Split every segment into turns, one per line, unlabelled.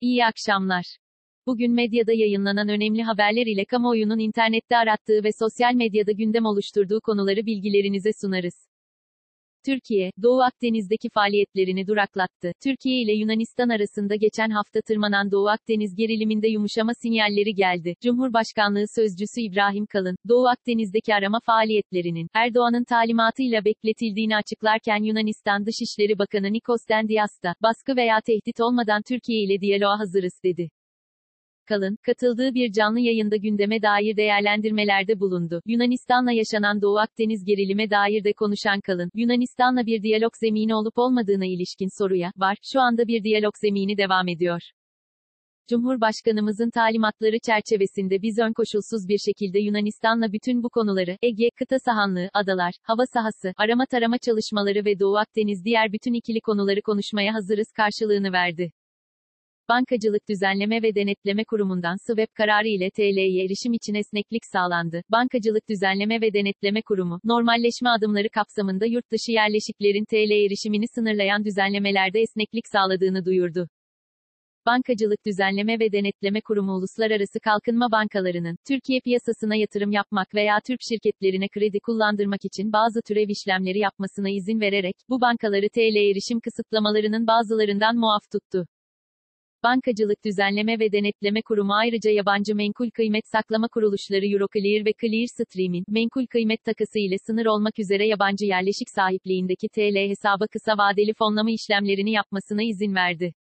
İyi akşamlar. Bugün medyada yayınlanan önemli haberler ile kamuoyunun internette arattığı ve sosyal medyada gündem oluşturduğu konuları bilgilerinize sunarız. Türkiye, Doğu Akdeniz'deki faaliyetlerini duraklattı. Türkiye ile Yunanistan arasında geçen hafta tırmanan Doğu Akdeniz geriliminde yumuşama sinyalleri geldi. Cumhurbaşkanlığı Sözcüsü İbrahim Kalın, Doğu Akdeniz'deki arama faaliyetlerinin, Erdoğan'ın talimatıyla bekletildiğini açıklarken Yunanistan Dışişleri Bakanı Nikos Dendias da, baskı veya tehdit olmadan Türkiye ile diyaloğa hazırız dedi. Kalın, katıldığı bir canlı yayında gündeme dair değerlendirmelerde bulundu. Yunanistan'la yaşanan Doğu Akdeniz gerilime dair de konuşan Kalın, Yunanistan'la bir diyalog zemini olup olmadığına ilişkin soruya, var, şu anda bir diyalog zemini devam ediyor. Cumhurbaşkanımızın talimatları çerçevesinde biz ön koşulsuz bir şekilde Yunanistan'la bütün bu konuları, Ege, kıta sahanlığı, adalar, hava sahası, arama tarama çalışmaları ve Doğu Akdeniz diğer bütün ikili konuları konuşmaya hazırız karşılığını verdi. Bankacılık Düzenleme ve Denetleme Kurumu'ndan SWEP kararı ile TL'ye erişim için esneklik sağlandı. Bankacılık Düzenleme ve Denetleme Kurumu, normalleşme adımları kapsamında yurt dışı yerleşiklerin TL erişimini sınırlayan düzenlemelerde esneklik sağladığını duyurdu. Bankacılık Düzenleme ve Denetleme Kurumu uluslararası kalkınma bankalarının Türkiye piyasasına yatırım yapmak veya Türk şirketlerine kredi kullandırmak için bazı türev işlemleri yapmasına izin vererek bu bankaları TL erişim kısıtlamalarının bazılarından muaf tuttu. Bankacılık Düzenleme ve Denetleme Kurumu ayrıca yabancı menkul kıymet saklama kuruluşları Euroclear ve Clearstream'in, menkul kıymet takası ile sınır olmak üzere yabancı yerleşik sahipliğindeki TL hesaba kısa vadeli fonlama işlemlerini yapmasına izin verdi.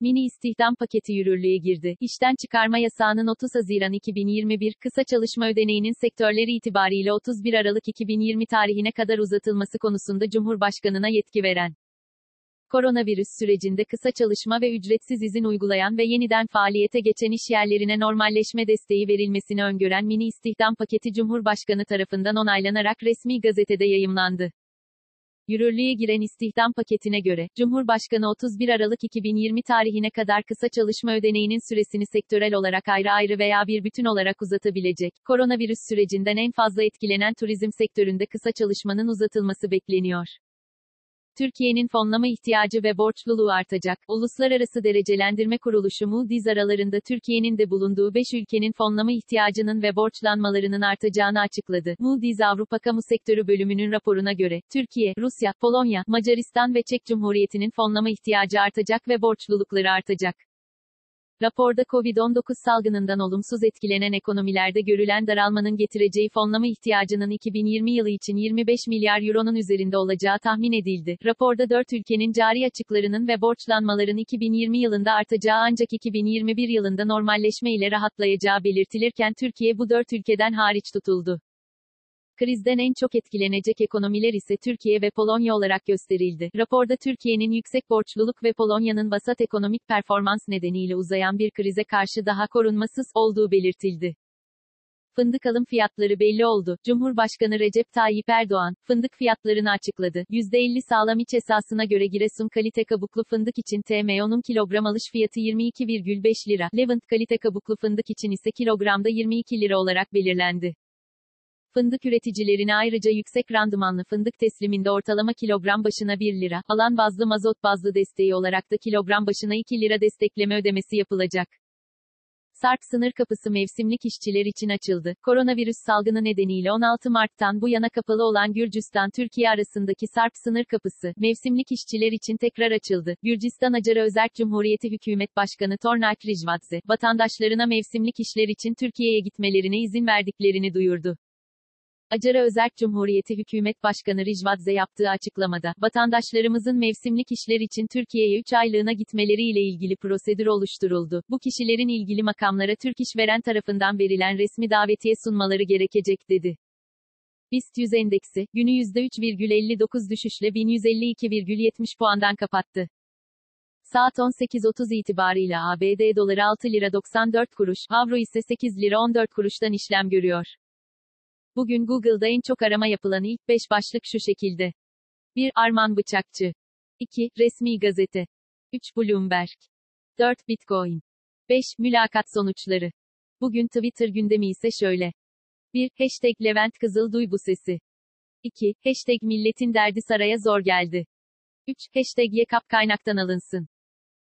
Mini istihdam paketi yürürlüğe girdi. İşten çıkarma yasağının 30 Haziran 2021 kısa çalışma ödeneğinin sektörleri itibariyle 31 Aralık 2020 tarihine kadar uzatılması konusunda Cumhurbaşkanına yetki veren Koronavirüs sürecinde kısa çalışma ve ücretsiz izin uygulayan ve yeniden faaliyete geçen iş yerlerine normalleşme desteği verilmesini öngören mini istihdam paketi Cumhurbaşkanı tarafından onaylanarak resmi gazetede yayımlandı. Yürürlüğe giren istihdam paketine göre, Cumhurbaşkanı 31 Aralık 2020 tarihine kadar kısa çalışma ödeneğinin süresini sektörel olarak ayrı ayrı veya bir bütün olarak uzatabilecek. Koronavirüs sürecinden en fazla etkilenen turizm sektöründe kısa çalışmanın uzatılması bekleniyor. Türkiye'nin fonlama ihtiyacı ve borçluluğu artacak. Uluslararası Derecelendirme Kuruluşu Moody's aralarında Türkiye'nin de bulunduğu 5 ülkenin fonlama ihtiyacının ve borçlanmalarının artacağını açıkladı. Moody's Avrupa Kamu Sektörü bölümünün raporuna göre, Türkiye, Rusya, Polonya, Macaristan ve Çek Cumhuriyeti'nin fonlama ihtiyacı artacak ve borçlulukları artacak. Raporda Covid-19 salgınından olumsuz etkilenen ekonomilerde görülen daralmanın getireceği fonlama ihtiyacının 2020 yılı için 25 milyar euronun üzerinde olacağı tahmin edildi. Raporda 4 ülkenin cari açıklarının ve borçlanmaların 2020 yılında artacağı ancak 2021 yılında normalleşme ile rahatlayacağı belirtilirken Türkiye bu 4 ülkeden hariç tutuldu. Krizden en çok etkilenecek ekonomiler ise Türkiye ve Polonya olarak gösterildi. Raporda Türkiye'nin yüksek borçluluk ve Polonya'nın vasat ekonomik performans nedeniyle uzayan bir krize karşı daha korunmasız olduğu belirtildi. Fındık alım fiyatları belli oldu. Cumhurbaşkanı Recep Tayyip Erdoğan, fındık fiyatlarını açıkladı. %50 sağlam iç esasına göre Giresun kalite kabuklu fındık için TMO'nun kilogram alış fiyatı 22,5 lira, Levant kalite kabuklu fındık için ise kilogramda 22 lira olarak belirlendi. Fındık üreticilerine ayrıca yüksek randımanlı fındık tesliminde ortalama kilogram başına 1 lira, alan bazlı mazot bazlı desteği olarak da kilogram başına 2 lira destekleme ödemesi yapılacak. Sarp sınır kapısı mevsimlik işçiler için açıldı. Koronavirüs salgını nedeniyle 16 Mart'tan bu yana kapalı olan Gürcistan-Türkiye arasındaki Sarp sınır kapısı, mevsimlik işçiler için tekrar açıldı. Gürcistan Acar Özerk Cumhuriyeti Hükümet Başkanı Tornak Rijvadze, vatandaşlarına mevsimlik işler için Türkiye'ye gitmelerine izin verdiklerini duyurdu. Acara Özerk Cumhuriyeti Hükümet Başkanı Rijvadze yaptığı açıklamada, vatandaşlarımızın mevsimlik işler için Türkiye'ye 3 aylığına gitmeleriyle ilgili prosedür oluşturuldu. Bu kişilerin ilgili makamlara Türk işveren tarafından verilen resmi davetiye sunmaları gerekecek dedi. BIST 100 endeksi, günü %3,59 düşüşle 1152,70 puandan kapattı. Saat 18.30 itibarıyla ABD doları 6 lira 94 kuruş, avro ise 8 lira 14 kuruştan işlem görüyor. Bugün Google'da en çok arama yapılan ilk 5 başlık şu şekilde. 1. Arman Bıçakçı. 2. Resmi Gazete. 3. Bloomberg. 4. Bitcoin. 5. Mülakat sonuçları. Bugün Twitter gündemi ise şöyle. 1. Hashtag Levent Kızıl Duy bu sesi. 2. Hashtag Milletin derdi saraya zor geldi. 3. Hashtag Yekap kaynaktan alınsın.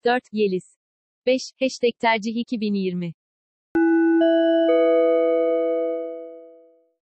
4. Yeliz. 5. Hashtag tercih 2020